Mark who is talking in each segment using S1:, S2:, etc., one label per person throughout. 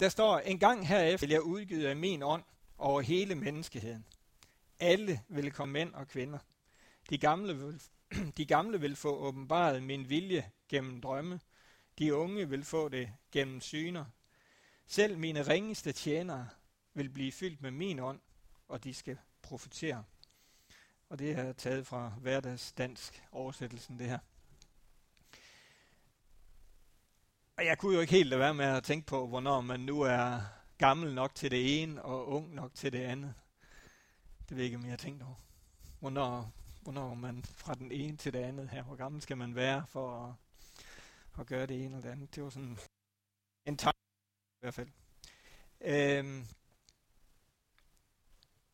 S1: Der står, en gang herefter vil jeg udgive af min ånd over hele menneskeheden. Alle vil komme mænd og kvinder. De gamle vil, de gamle vil få åbenbaret min vilje gennem drømme. De unge vil få det gennem syner. Selv mine ringeste tjenere vil blive fyldt med min ånd, og de skal profetere. Og det er taget fra hverdagsdansk oversættelsen, det her. Og jeg kunne jo ikke helt lade være med at tænke på, hvornår man nu er gammel nok til det ene og ung nok til det andet. Det ved jeg ikke, om jeg har tænkt over. Hvornår, hvornår man fra den ene til det andet her, hvor gammel skal man være for at, at gøre det ene eller det andet. Det var sådan en tanke i hvert fald. Øhm,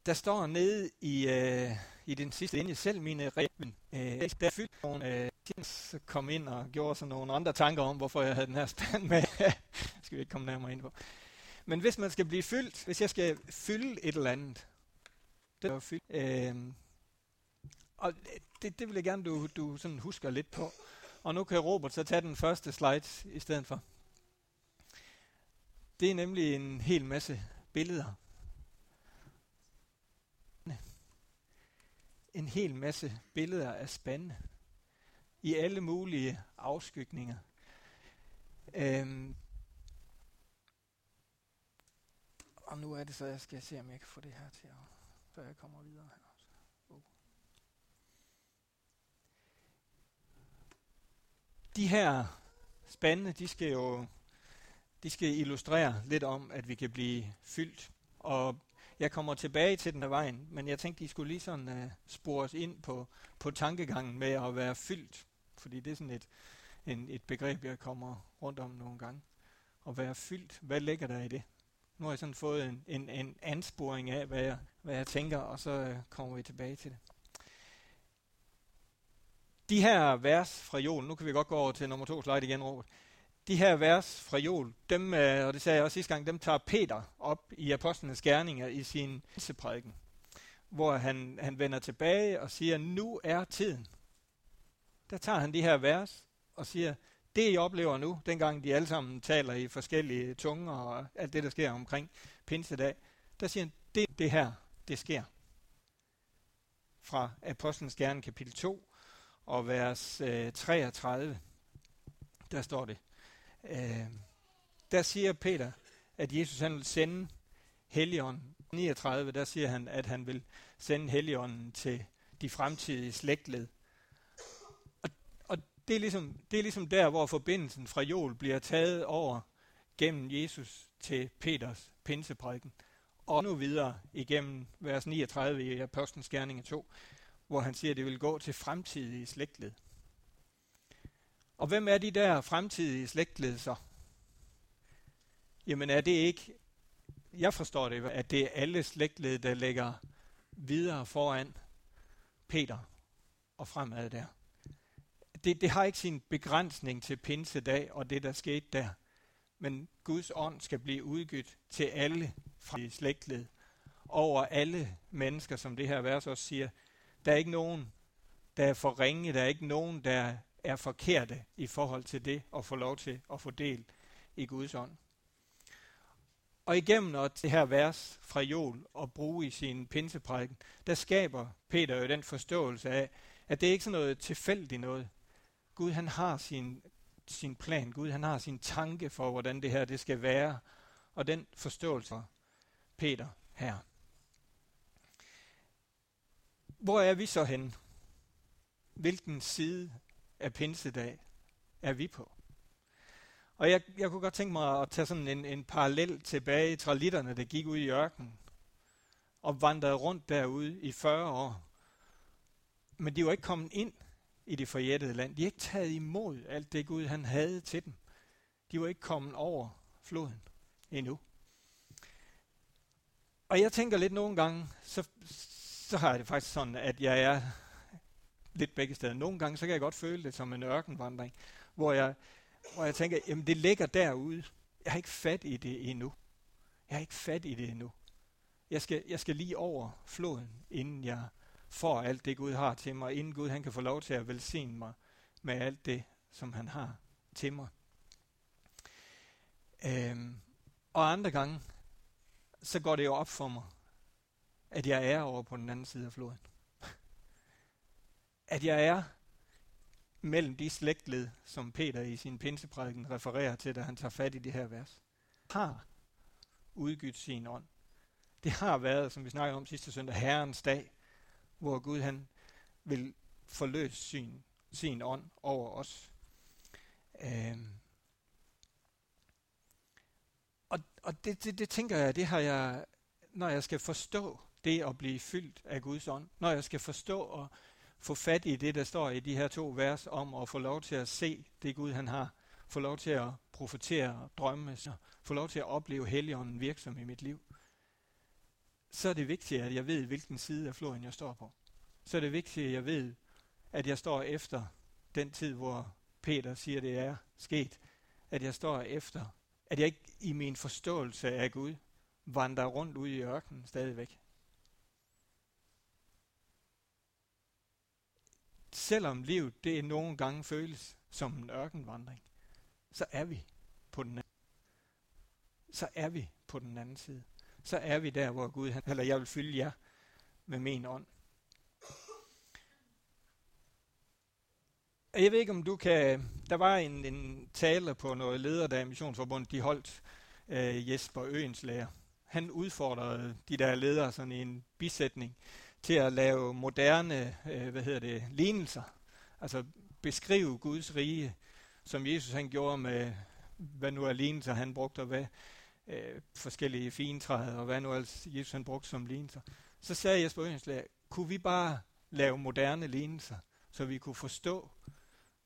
S1: der står nede i, øh, i den sidste linje, selv mine reven, øh, der fyldt nogle øh, kom ind og gjorde sådan nogle andre tanker om, hvorfor jeg havde den her stand med. skal vi ikke komme nærmere ind på. Men hvis man skal blive fyldt, hvis jeg skal fylde et eller andet, det er fyldt. Øh, og det, det vil jeg gerne, du, du sådan husker lidt på. Og nu kan Robert så tage den første slide i stedet for. Det er nemlig en hel masse billeder. En hel masse billeder af spændende i alle mulige afskygninger. Øhm, og nu er det så, jeg skal se, om jeg kan få det her til at, jeg kommer videre her. Oh. De her spændende, de skal jo de skal illustrere lidt om, at vi kan blive fyldt. Og jeg kommer tilbage til den der vejen, men jeg tænkte, de skulle lige sådan øh, uh, spores ind på, på tankegangen med at være fyldt fordi det er sådan et, en, et begreb, jeg kommer rundt om nogle gange. At være fyldt, hvad ligger der i det? Nu har jeg sådan fået en, en, en ansporing af, hvad jeg, hvad jeg tænker, og så uh, kommer vi tilbage til det. De her vers fra Joel, nu kan vi godt gå over til nummer to slide igen, Robert. De her vers fra Joel, dem, øh, og det sagde jeg også sidste gang, dem tager Peter op i apostlenes gerninger i sin prædiken, hvor han, han vender tilbage og siger, nu er tiden der tager han de her vers og siger, det I oplever nu, dengang de alle sammen taler i forskellige tunger og alt det, der sker omkring pinsedag, der siger han, det, det her, det sker. Fra Apostlenes Gerning kapitel 2 og vers øh, 33, der står det. Øh, der siger Peter, at Jesus han vil sende Helligånden. 39, der siger han, at han vil sende Helligånden til de fremtidige slægtled Og, og det er, ligesom, det er ligesom der, hvor forbindelsen fra Joel bliver taget over gennem Jesus til Peters pinseprædiken. Og nu videre igennem vers 39 i Apostlenes Gerninger 2, hvor han siger, at det vil gå til fremtidige slægtled. Og hvem er de der fremtidige slægtledelser? Jamen er det ikke, jeg forstår det, at det er alle slægtled, der ligger videre foran Peter og fremad der det, det har ikke sin begrænsning til pinsedag og det, der skete der. Men Guds ånd skal blive udgivet til alle fra slægtled. Over alle mennesker, som det her vers også siger. Der er ikke nogen, der er for ringe. Der er ikke nogen, der er forkerte i forhold til det at få lov til at få del i Guds ånd. Og igennem at det her vers fra Joel og bruge i sin pinseprædiken, der skaber Peter jo den forståelse af, at det er ikke sådan noget tilfældigt noget. Gud han har sin, sin plan, Gud han har sin tanke for, hvordan det her det skal være, og den forståelse for Peter her. Hvor er vi så hen? Hvilken side af pinsedag er vi på? Og jeg, jeg kunne godt tænke mig at tage sådan en, en parallel tilbage i tralitterne, der gik ud i ørkenen og vandrede rundt derude i 40 år. Men de var ikke kommet ind i det forjættede land. De har ikke taget imod alt det Gud, han havde til dem. De var ikke kommet over floden endnu. Og jeg tænker lidt nogle gange, så, så har jeg det faktisk sådan, at jeg er lidt begge steder. Nogle gange, så kan jeg godt føle det som en ørkenvandring, hvor jeg, hvor jeg tænker, jamen det ligger derude. Jeg har ikke fat i det endnu. Jeg har ikke fat i det endnu. Jeg skal, jeg skal lige over floden, inden jeg får alt det, Gud har til mig, inden Gud han kan få lov til at velsigne mig med alt det, som han har til mig. Øhm, Og andre gange, så går det jo op for mig, at jeg er over på den anden side af floden. At jeg er mellem de slægtled, som Peter i sin pinseprædiken refererer til, da han tager fat i det her vers. Har udgydt sin ånd. Det har været, som vi snakkede om sidste søndag, Herrens dag, hvor Gud han vil forløse sin, sin ånd over os. Øhm. Og, og det, det, det tænker jeg, det har jeg, når jeg skal forstå det at blive fyldt af Guds ånd, når jeg skal forstå og få fat i det, der står i de her to vers om at få lov til at se det Gud, han har, få lov til at profetere og drømme, sig. få lov til at opleve Helligånden virksom i mit liv, så er det vigtigt, at jeg ved, hvilken side af floden jeg står på. Så er det vigtigt, at jeg ved, at jeg står efter den tid, hvor Peter siger, det er sket. At jeg står efter, at jeg ikke i min forståelse af Gud vandrer rundt ude i ørkenen stadigvæk. Selvom livet det nogle gange føles som en ørkenvandring, så er vi på den anden. Så er vi på den anden side. Så er vi der, hvor Gud, han, eller jeg vil fylde jer med min ånd. Jeg ved ikke, om du kan... Der var en, en taler på noget leder, der Missionsforbundet, de holdt øh, Jesper Øens lærer. Han udfordrede de der ledere sådan i en bisætning til at lave moderne, øh, hvad hedder det, lignelser. Altså beskrive Guds rige, som Jesus han gjorde med, hvad nu er lignelser, han brugte, og hvad øh, forskellige fintræder, og hvad nu ellers Jesus han brugte som lignelser. Så sagde Jesper Øenslæger, kunne vi bare lave moderne lignelser, så vi kunne forstå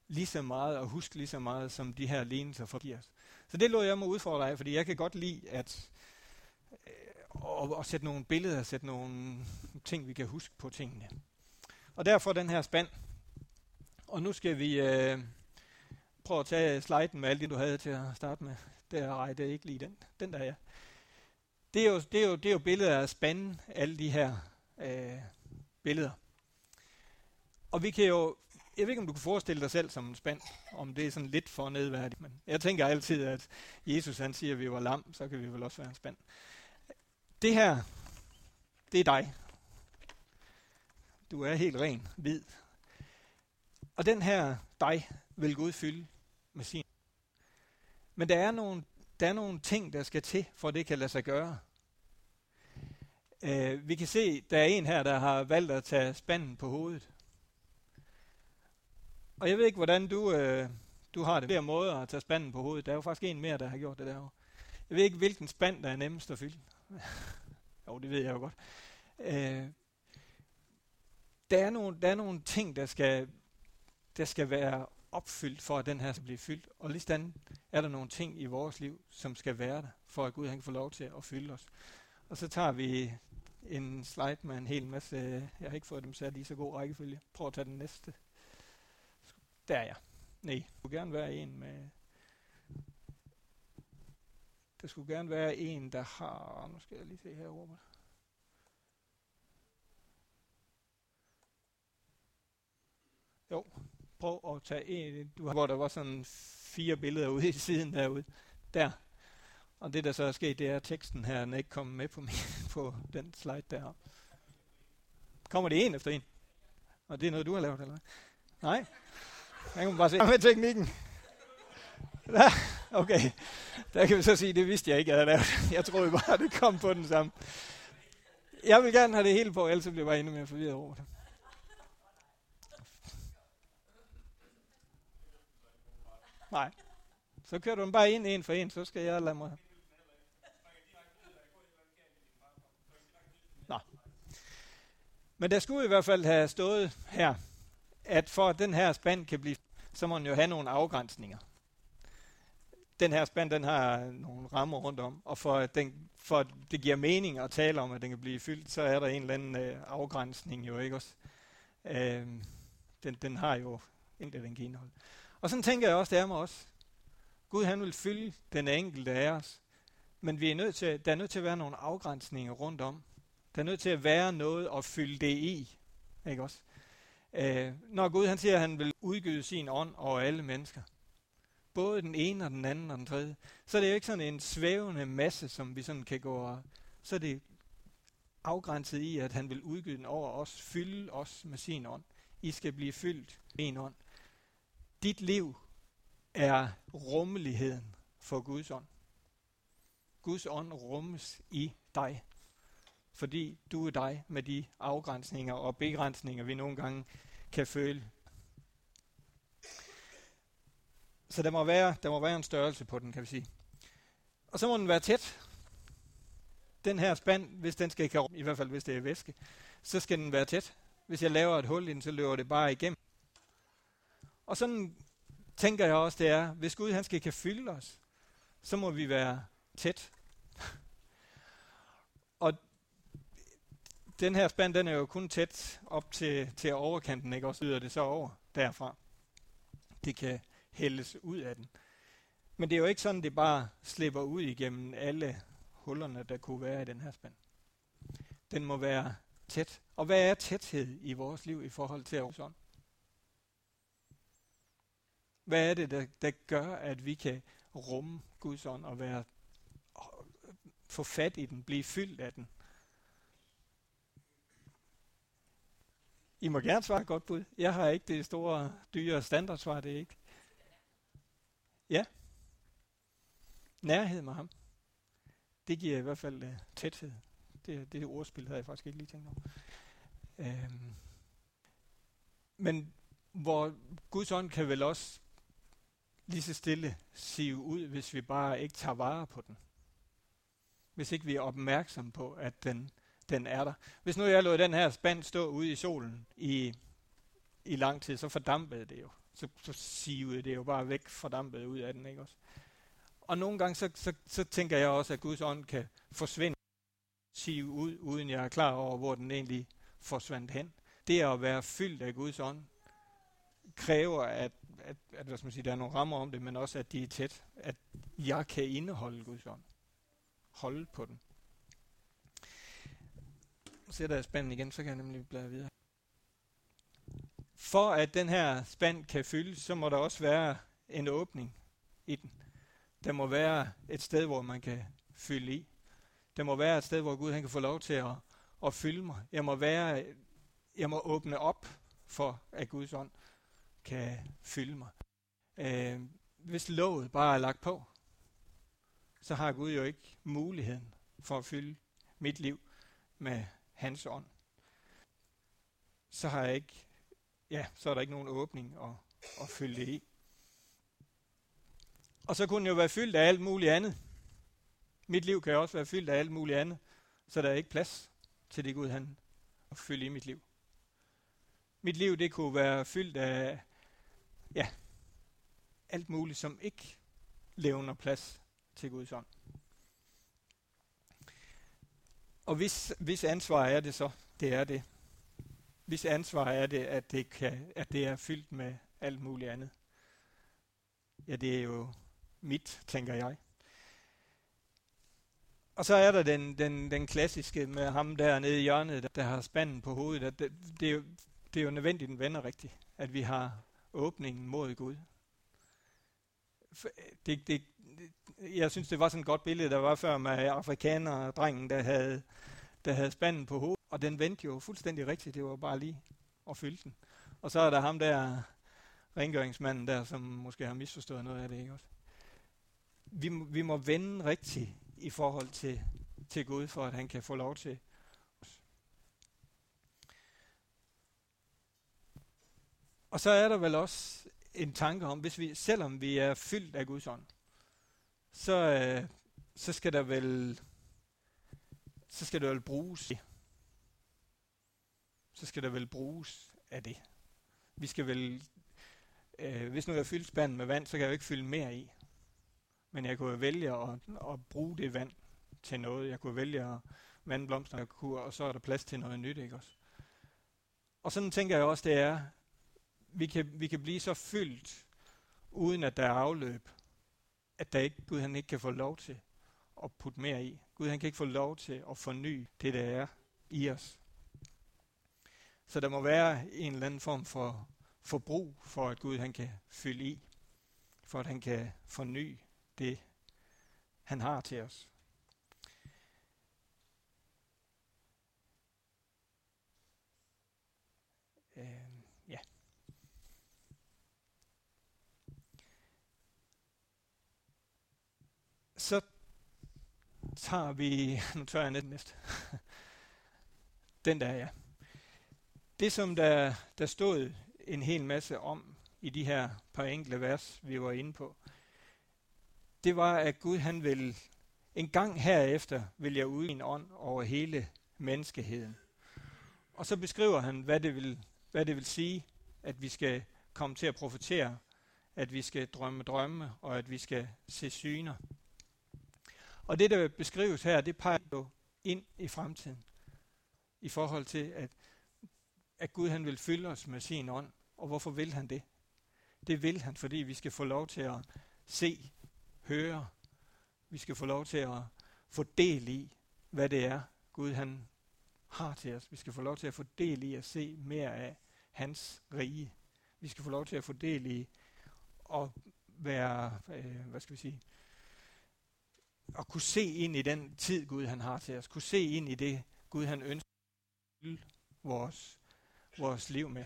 S1: lige så meget og huske lige så meget, som de her lignelser forgiver os. Så det lå jeg mig udfordre af, fordi jeg kan godt lide at, øh, og, at sætte nogle billeder, sætte nogle ting, vi kan huske på tingene. Og derfor den her spand. Og nu skal vi øh, prøve at tage sliden med alt det, du havde til at starte med. Der, ej, det er ikke lige den. Den der, ja. Det er jo, det er jo, det er jo billeder af spanden, alle de her øh, billeder. Og vi kan jo jeg ved ikke, om du kan forestille dig selv som en spand, om det er sådan lidt for nedværdigt, men jeg tænker altid, at Jesus han siger, at vi var lam, så kan vi vel også være en spand. Det her, det er dig. Du er helt ren, hvid. Og den her dig vil Gud fylde med sin. Men der er nogle, der er nogle ting, der skal til, for at det kan lade sig gøre. Uh, vi kan se, der er en her, der har valgt at tage spanden på hovedet. Og jeg ved ikke, hvordan du, øh, du har det. Flere måder at tage spanden på hovedet. Der er jo faktisk en mere, der har gjort det derovre. Jeg ved ikke, hvilken spand, der er nemmest at fylde. jo, det ved jeg jo godt. Øh, der, er nogle, der er nogle ting, der skal, der skal være opfyldt, for at den her skal blive fyldt. Og lige sådan er der nogle ting i vores liv, som skal være der, for at Gud han kan få lov til at fylde os. Og så tager vi en slide med en hel masse, jeg har ikke fået dem sat i så god rækkefølge. Prøv at tage den næste. Der er jeg. Nej, du skulle gerne være en med... Der skulle gerne være en, der har... Nu skal jeg lige se her, Robert. Jo, prøv at tage en, du har, hvor der var sådan fire billeder ude i siden derude. Der. Og det, der så er sket, det er, at teksten her den er ikke kommet med på, min, på den slide der. Kommer det en efter en? Og det er noget, du har lavet, eller? Nej? Der kan bare se med teknikken. Ja, okay. Der kan vi så sige, det vidste jeg ikke, jeg havde lavet. Jeg troede bare, det kom på den samme. Jeg vil gerne have det hele på, ellers bliver jeg bare endnu mere forvirret over det. Nej. Så kører du dem bare ind en for en, så skal jeg lade mig... Nå. Men der skulle i hvert fald have stået her, at for at den her spand kan blive, så må den jo have nogle afgrænsninger. Den her spand, den har nogle rammer rundt om, og for at, den, for at det giver mening at tale om, at den kan blive fyldt, så er der en eller anden øh, afgrænsning jo, ikke også? Øh, den, den har jo en den kan indeholde. Og sådan tænker jeg også, det er med os. Gud han vil fylde den enkelte af os, men vi er nødt til, der er nødt til at være nogle afgrænsninger rundt om. Der er nødt til at være noget at fylde det i. Ikke også? Øh, når Gud han siger, at han vil udgyde sin ånd over alle mennesker, både den ene og den anden og den tredje. Så er det jo ikke sådan en svævende masse, som vi sådan kan gå og... Så er det afgrænset i, at han vil udgyde den over os, fylde os med sin ånd. I skal blive fyldt med en ånd. Dit liv er rummeligheden for Guds ånd. Guds ånd rummes i dig, fordi du er dig med de afgrænsninger og begrænsninger, vi nogle gange kan føle. Så der må være, der må være en størrelse på den, kan vi sige. Og så må den være tæt. Den her spand, hvis den skal ikke i hvert fald hvis det er væske, så skal den være tæt. Hvis jeg laver et hul i den, så løber det bare igennem. Og sådan tænker jeg også, det er, hvis Gud han skal kan fylde os, så må vi være tæt. og den her spand, den er jo kun tæt op til, til overkanten, ikke? Og så yder det så over derfra. Det kan hældes ud af den. Men det er jo ikke sådan, det bare slipper ud igennem alle hullerne, der kunne være i den her spand. Den må være tæt. Og hvad er tæthed i vores liv i forhold til ånd? Hvad er det, der, der gør, at vi kan rumme Guds ånd og være få fat i den, blive fyldt af den? I må gerne svare godt bud. Jeg har ikke det store, dyre standardsvar, det er ikke. Ja. Nærhed med ham. Det giver i hvert fald uh, tæthed. Det, det ordspil havde jeg faktisk ikke lige tænkt over. Øhm. Men hvor Guds ånd kan vel også lige så stille sive ud, hvis vi bare ikke tager vare på den. Hvis ikke vi er opmærksom på, at den, den er der. Hvis nu jeg lod den her spand stå ude i solen i, i lang tid, så fordampede det jo. Så, så sivede det jo bare væk fordampet ud af den, ikke også? Og nogle gange, så, så, så tænker jeg også, at Guds ånd kan forsvinde, sive ud, uden jeg er klar over, hvor den egentlig forsvandt hen. Det at være fyldt af Guds ånd, kræver, at, at, at hvad skal man sige, der er nogle rammer om det, men også, at de er tæt. At jeg kan indeholde Guds ånd. Holde på den. Så sætter jeg spanden igen, så kan jeg nemlig bladre videre. For at den her spand kan fyldes, så må der også være en åbning i den. Der må være et sted, hvor man kan fylde i. Der må være et sted, hvor Gud han kan få lov til at, at fylde mig. Jeg må, være, jeg må åbne op for, at Guds ånd kan fylde mig. Øh, hvis låget bare er lagt på, så har Gud jo ikke muligheden for at fylde mit liv med hans ånd. Så har jeg ikke, ja, så er der ikke nogen åbning at, at fylde det i. Og så kunne den jo være fyldt af alt muligt andet. Mit liv kan jo også være fyldt af alt muligt andet, så der er ikke plads til det Gud han at fylde i mit liv. Mit liv det kunne være fyldt af ja, alt muligt, som ikke levner plads til Guds ånd. Og hvis, hvis ansvar er det så, det er det. Hvis ansvar er det, at det, kan, at det er fyldt med alt muligt andet. Ja, det er jo mit, tænker jeg. Og så er der den, den, den klassiske med ham der nede i hjørnet, der, der har spanden på hovedet. Det, det, er jo, det er jo nødvendigt, den vender rigtigt, at vi har åbningen mod Gud. Det, det, jeg synes, det var sådan et godt billede, der var før med afrikaner drengen, der havde, der havde spanden på hovedet. Og den vendte jo fuldstændig rigtigt. Det var bare lige at fylde den. Og så er der ham der, rengøringsmanden der, som måske har misforstået noget af det, ikke også? Vi, vi må vende rigtigt i forhold til, til Gud, for at han kan få lov til Og så er der vel også en tanke om, hvis vi, selvom vi er fyldt af Guds ånd, så, øh, så skal der vel så skal der vel bruges så skal der vel bruges af det. Vi skal vel, øh, hvis nu jeg fyldt spanden med vand, så kan jeg jo ikke fylde mere i. Men jeg kunne vælge at, at bruge det vand til noget. Jeg kunne vælge at vande blomster, og så er der plads til noget nyt, ikke også? Og sådan tænker jeg også, det er, vi kan, vi kan blive så fyldt, uden at der er afløb, at der ikke, Gud han ikke kan få lov til at putte mere i. Gud han kan ikke få lov til at forny det, der er i os. Så der må være en eller anden form for forbrug, for at Gud han kan fylde i. for at han kan forny det, han har til os. Øh, ja. Så tager vi, nu tør jeg næsten næste. Den der, ja. Det, som der, der stod en hel masse om i de her par enkelte vers, vi var inde på, det var, at Gud han vil en gang herefter vil jeg ud en ånd over hele menneskeheden. Og så beskriver han, hvad det vil, hvad det vil sige, at vi skal komme til at profetere, at vi skal drømme drømme, og at vi skal se syner. Og det, der beskrives her, det peger jo ind i fremtiden. I forhold til, at, at Gud han vil fylde os med sin ånd. Og hvorfor vil han det? Det vil han, fordi vi skal få lov til at se, høre. Vi skal få lov til at få del i, hvad det er, Gud han har til os. Vi skal få lov til at få del i at se mere af hans rige. Vi skal få lov til at få del i at være, øh, hvad skal vi sige, at kunne se ind i den tid, Gud han har til os. Kunne se ind i det, Gud han ønsker vores, vores liv med.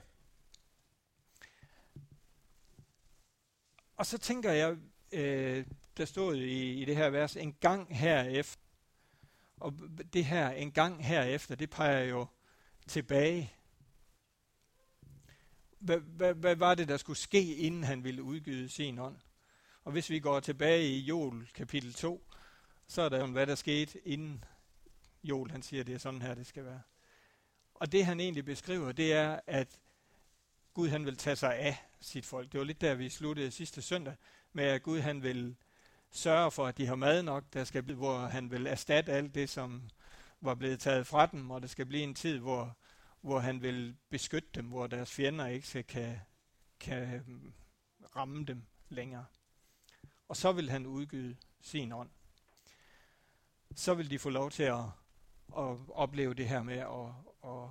S1: Og så tænker jeg, øh, der stod i, i det her vers, en gang herefter. Og det her, en gang herefter, det peger jo tilbage. Hvad, hvad, hvad var det, der skulle ske, inden han ville udgyde sin ånd? Og hvis vi går tilbage i Jol kapitel 2, så er der jo, hvad der skete inden Jol han siger, det er sådan her, det skal være. Og det han egentlig beskriver, det er, at Gud han vil tage sig af sit folk. Det var lidt der, vi sluttede sidste søndag, med at Gud han vil sørge for, at de har mad nok, der skal, hvor han vil erstatte alt det, som var blevet taget fra dem, og der skal blive en tid, hvor, hvor han vil beskytte dem, hvor deres fjender ikke skal, kan, kan mm, ramme dem længere. Og så vil han udgyde sin ånd. Så vil de få lov til at, at opleve det her med at, at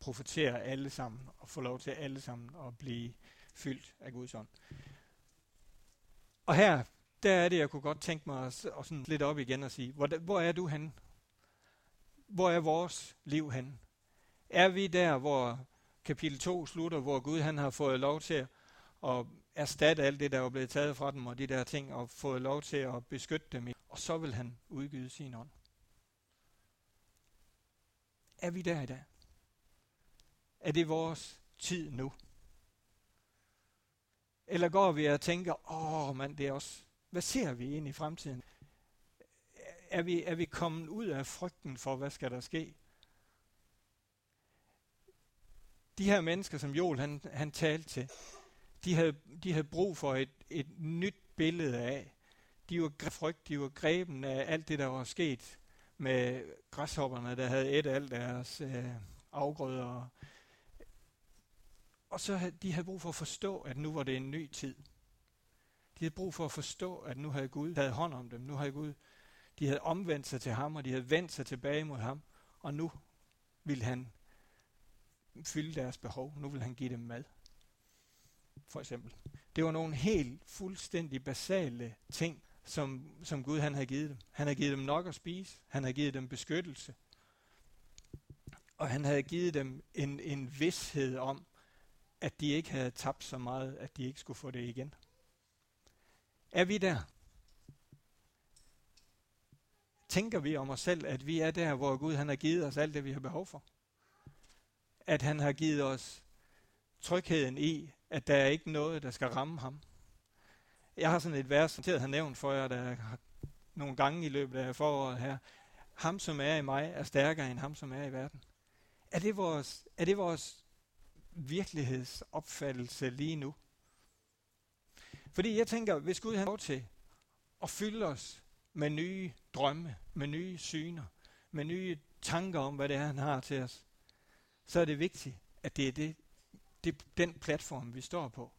S1: profetere alle sammen, og få lov til alle sammen at blive fyldt af Guds ånd. Og her, der er det, jeg kunne godt tænke mig at, at sådan lidt op igen og sige, hvor, hvor er du hen? Hvor er vores liv hen? Er vi der, hvor kapitel 2 slutter, hvor Gud han har fået lov til at erstatte alt det, der er blevet taget fra dem, og de der ting, og fået lov til at beskytte dem, og så vil han udgyde sin ånd. Er vi der i dag? Er det vores tid nu? Eller går vi og tænker, åh mand, det er også, hvad ser vi ind i fremtiden? Er vi, er vi kommet ud af frygten for, hvad skal der ske? De her mennesker, som Joel han, han talte til, de havde, de havde brug for et, et nyt billede af. De var frygt, de var greben af alt det, der var sket med græshopperne, der havde et alt deres øh, afgrøder og så havde de havde brug for at forstå, at nu var det en ny tid. De havde brug for at forstå, at nu havde Gud taget hånd om dem. Nu havde Gud, de havde omvendt sig til ham, og de havde vendt sig tilbage mod ham. Og nu ville han fylde deres behov. Nu vil han give dem mad. For eksempel. Det var nogle helt fuldstændig basale ting, som, som Gud han havde givet dem. Han havde givet dem nok at spise. Han havde givet dem beskyttelse. Og han havde givet dem en, en vidshed om, at de ikke havde tabt så meget, at de ikke skulle få det igen. Er vi der? Tænker vi om os selv, at vi er der, hvor Gud han har givet os alt det, vi har behov for? At han har givet os trygheden i, at der er ikke noget, der skal ramme ham. Jeg har sådan et vers, som jeg har nævnt for jer, der nogle gange i løbet af foråret her. Ham, som er i mig, er stærkere end ham, som er i verden. Er det vores, er det vores virkelighedsopfattelse lige nu. Fordi jeg tænker, hvis Gud har lov til at fylde os med nye drømme, med nye syner, med nye tanker om, hvad det er, han har til os, så er det vigtigt, at det er det, det er den platform, vi står på.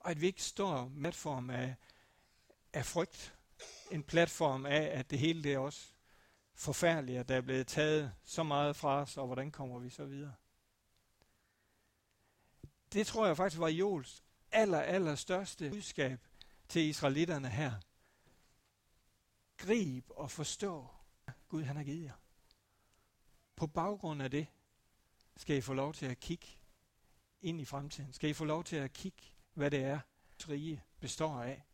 S1: Og at vi ikke står med platform af, af frygt. En platform af, at det hele det er også forfærdeligt, at der er blevet taget så meget fra os, og hvordan kommer vi så videre det tror jeg faktisk var Joels aller, aller største budskab til israelitterne her. Grib og forstå, Gud han har givet jer. På baggrund af det skal I få lov til at kigge ind i fremtiden. Skal I få lov til at kigge, hvad det er, rige består af.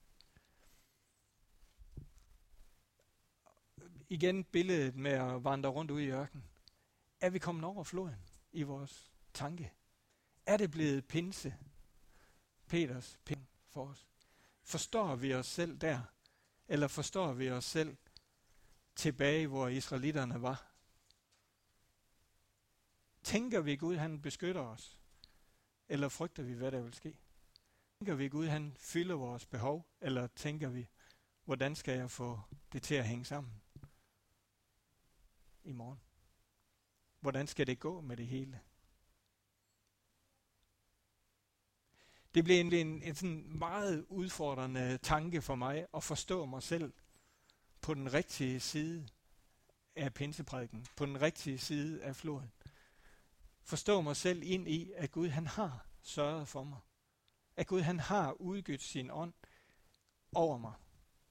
S1: Igen billedet med at vandre rundt ud i ørkenen. Er vi kommet over floden i vores tanke? Er det blevet pinse? Peters pinse for os. Forstår vi os selv der? Eller forstår vi os selv tilbage, hvor israelitterne var? Tænker vi Gud, han beskytter os? Eller frygter vi, hvad der vil ske? Tænker vi Gud, han fylder vores behov? Eller tænker vi, hvordan skal jeg få det til at hænge sammen i morgen? Hvordan skal det gå med det hele? Det blev en, en, en sådan meget udfordrende tanke for mig at forstå mig selv på den rigtige side af pinseprædiken, på den rigtige side af floden. Forstå mig selv ind i, at Gud han har sørget for mig. At Gud han har udgivet sin ånd over mig.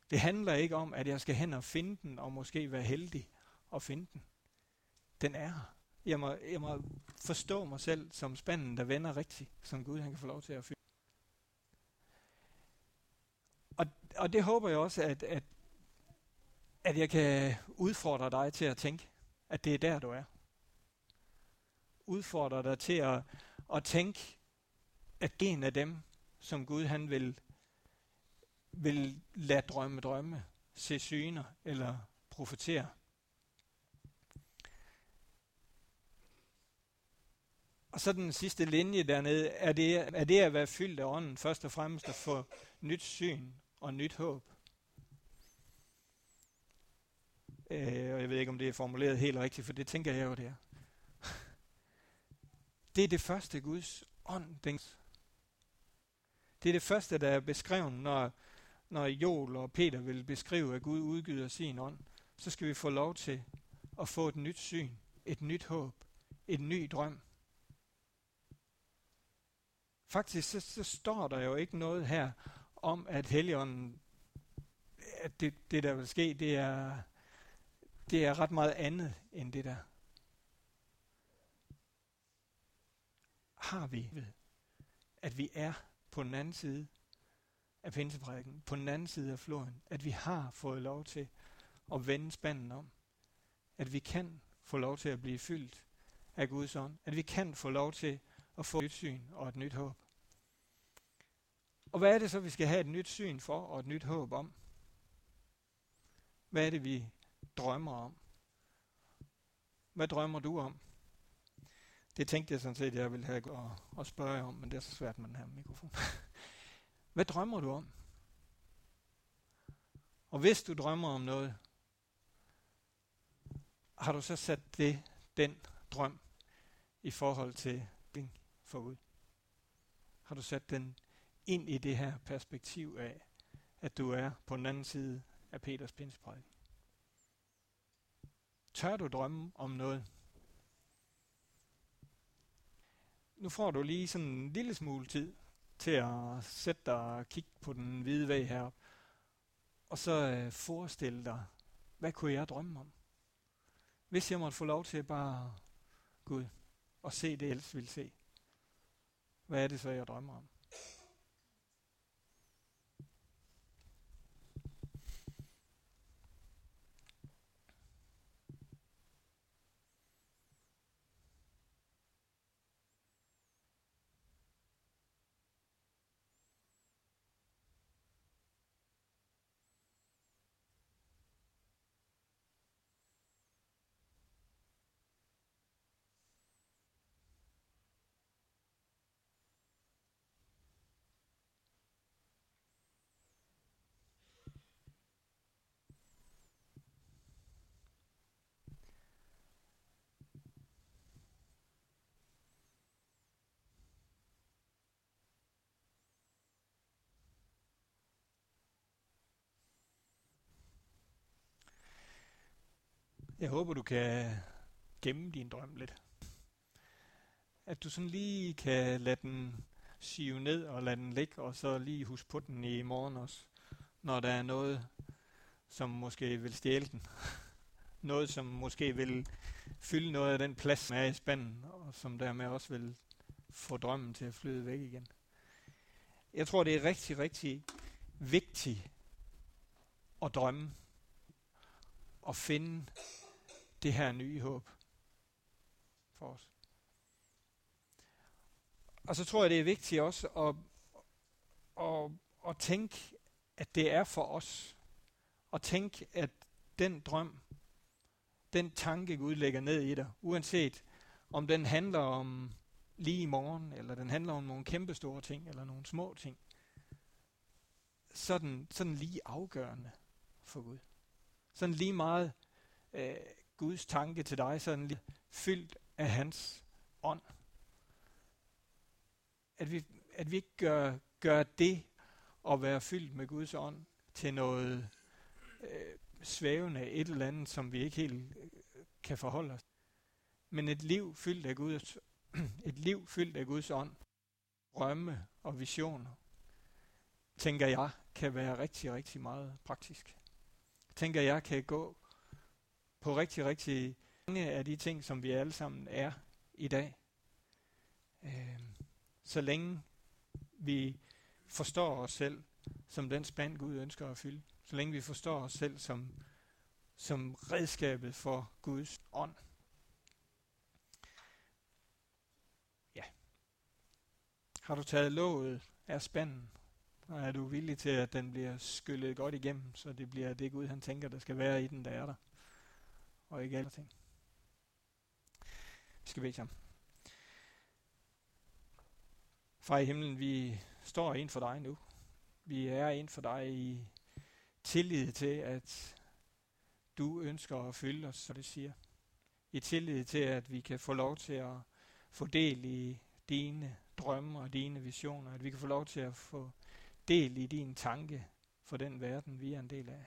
S1: Det handler ikke om, at jeg skal hen og finde den, og måske være heldig at finde den. Den er her. Jeg må, jeg må forstå mig selv som spanden, der vender rigtigt, som Gud han kan få lov til at fylde. Og, det håber jeg også, at, at, at jeg kan udfordre dig til at tænke, at det er der, du er. Udfordre dig til at, at tænke, at en af dem, som Gud han vil, vil lade drømme drømme, se syner eller profetere. Og så den sidste linje dernede, er det, er det at være fyldt af ånden først og fremmest at få nyt syn og nyt håb. Øh, og jeg ved ikke, om det er formuleret helt rigtigt, for det tænker jeg jo, det er. Det er det første Guds ånd, den det er det første, der er beskrevet, når, når Joel og Peter vil beskrive, at Gud udgyder sin ånd. Så skal vi få lov til at få et nyt syn, et nyt håb, et ny drøm. Faktisk så, så står der jo ikke noget her om, at Helligånden, at det, det der vil ske, det er, det er ret meget andet end det der. Har vi ved, at vi er på den anden side af pinseprædiken, på den anden side af floden, at vi har fået lov til at vende spanden om. At vi kan få lov til at blive fyldt af Guds ånd. At vi kan få lov til at få et nyt syn og et nyt håb. Og hvad er det så, vi skal have et nyt syn for og et nyt håb om? Hvad er det, vi drømmer om? Hvad drømmer du om? Det tænkte jeg sådan set, jeg ville have og, og spørge jer om, men det er så svært med den her mikrofon. Hvad drømmer du om? Og hvis du drømmer om noget, har du så sat det, den drøm i forhold til din forud? Har du sat den ind i det her perspektiv af, at du er på den anden side af Peters pinsprædik? Tør du drømme om noget? nu får du lige sådan en lille smule tid til at sætte dig og kigge på den hvide væg her. Og så øh, forestille dig, hvad kunne jeg drømme om? Hvis jeg måtte få lov til bare Gud og se det, ellers vil se. Hvad er det så, jeg drømmer om? Jeg håber, du kan gemme din drøm lidt. At du sådan lige kan lade den, sive ned og lade den ligge, og så lige huske på den i morgen også, når der er noget, som måske vil stjæle den. noget, som måske vil fylde noget af den plads, som er i spanden, og som dermed også vil få drømmen til at flyde væk igen. Jeg tror, det er rigtig, rigtig vigtigt at drømme og finde det her nye håb for os. Og så tror jeg, det er vigtigt også at, at, at tænke, at det er for os. Og tænke, at den drøm, den tanke Gud lægger ned i dig, uanset om den handler om lige i morgen, eller den handler om nogle kæmpe store ting, eller nogle små ting, så sådan den, så den lige afgørende for Gud. Sådan lige meget øh, Guds tanke til dig, sådan lidt lige fyldt af hans ånd. At vi, at vi ikke gør, gør det at være fyldt med Guds ånd til noget øh, svævende, et eller andet, som vi ikke helt øh, kan forholde os. Men et liv fyldt af Guds, et liv fyldt af Guds ånd, drømme og visioner, tænker jeg, kan være rigtig, rigtig meget praktisk. Tænker jeg kan gå på rigtig, rigtig mange af de ting, som vi alle sammen er i dag. Øh, så længe vi forstår os selv som den spand, Gud ønsker at fylde. Så længe vi forstår os selv som, som redskabet for Guds ånd. Ja. Har du taget låget af spanden, og er du villig til, at den bliver skyllet godt igennem, så det bliver det Gud, han tænker, der skal være i den, der er der. Og ikke alle ting. Vi skal bede sammen. Far i himlen, vi står ind for dig nu. Vi er ind for dig i tillid til, at du ønsker at fylde os, så det siger. I tillid til, at vi kan få lov til at få del i dine drømme og dine visioner. At vi kan få lov til at få del i din tanke for den verden, vi er en del af.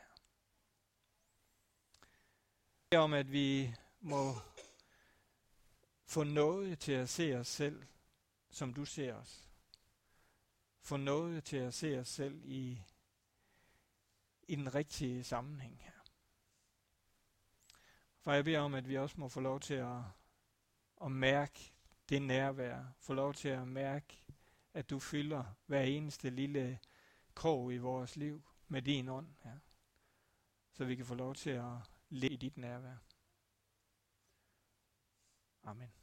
S1: Det om, at vi må få noget til at se os selv, som du ser os. Få noget til at se os selv i, i den rigtige sammenhæng her. For jeg beder om, at vi også må få lov til at, at mærke det nærvær. Få lov til at mærke, at du fylder hver eneste lille krog i vores liv med din ånd. Ja. Så vi kan få lov til at leve i dit nærvær. Amen.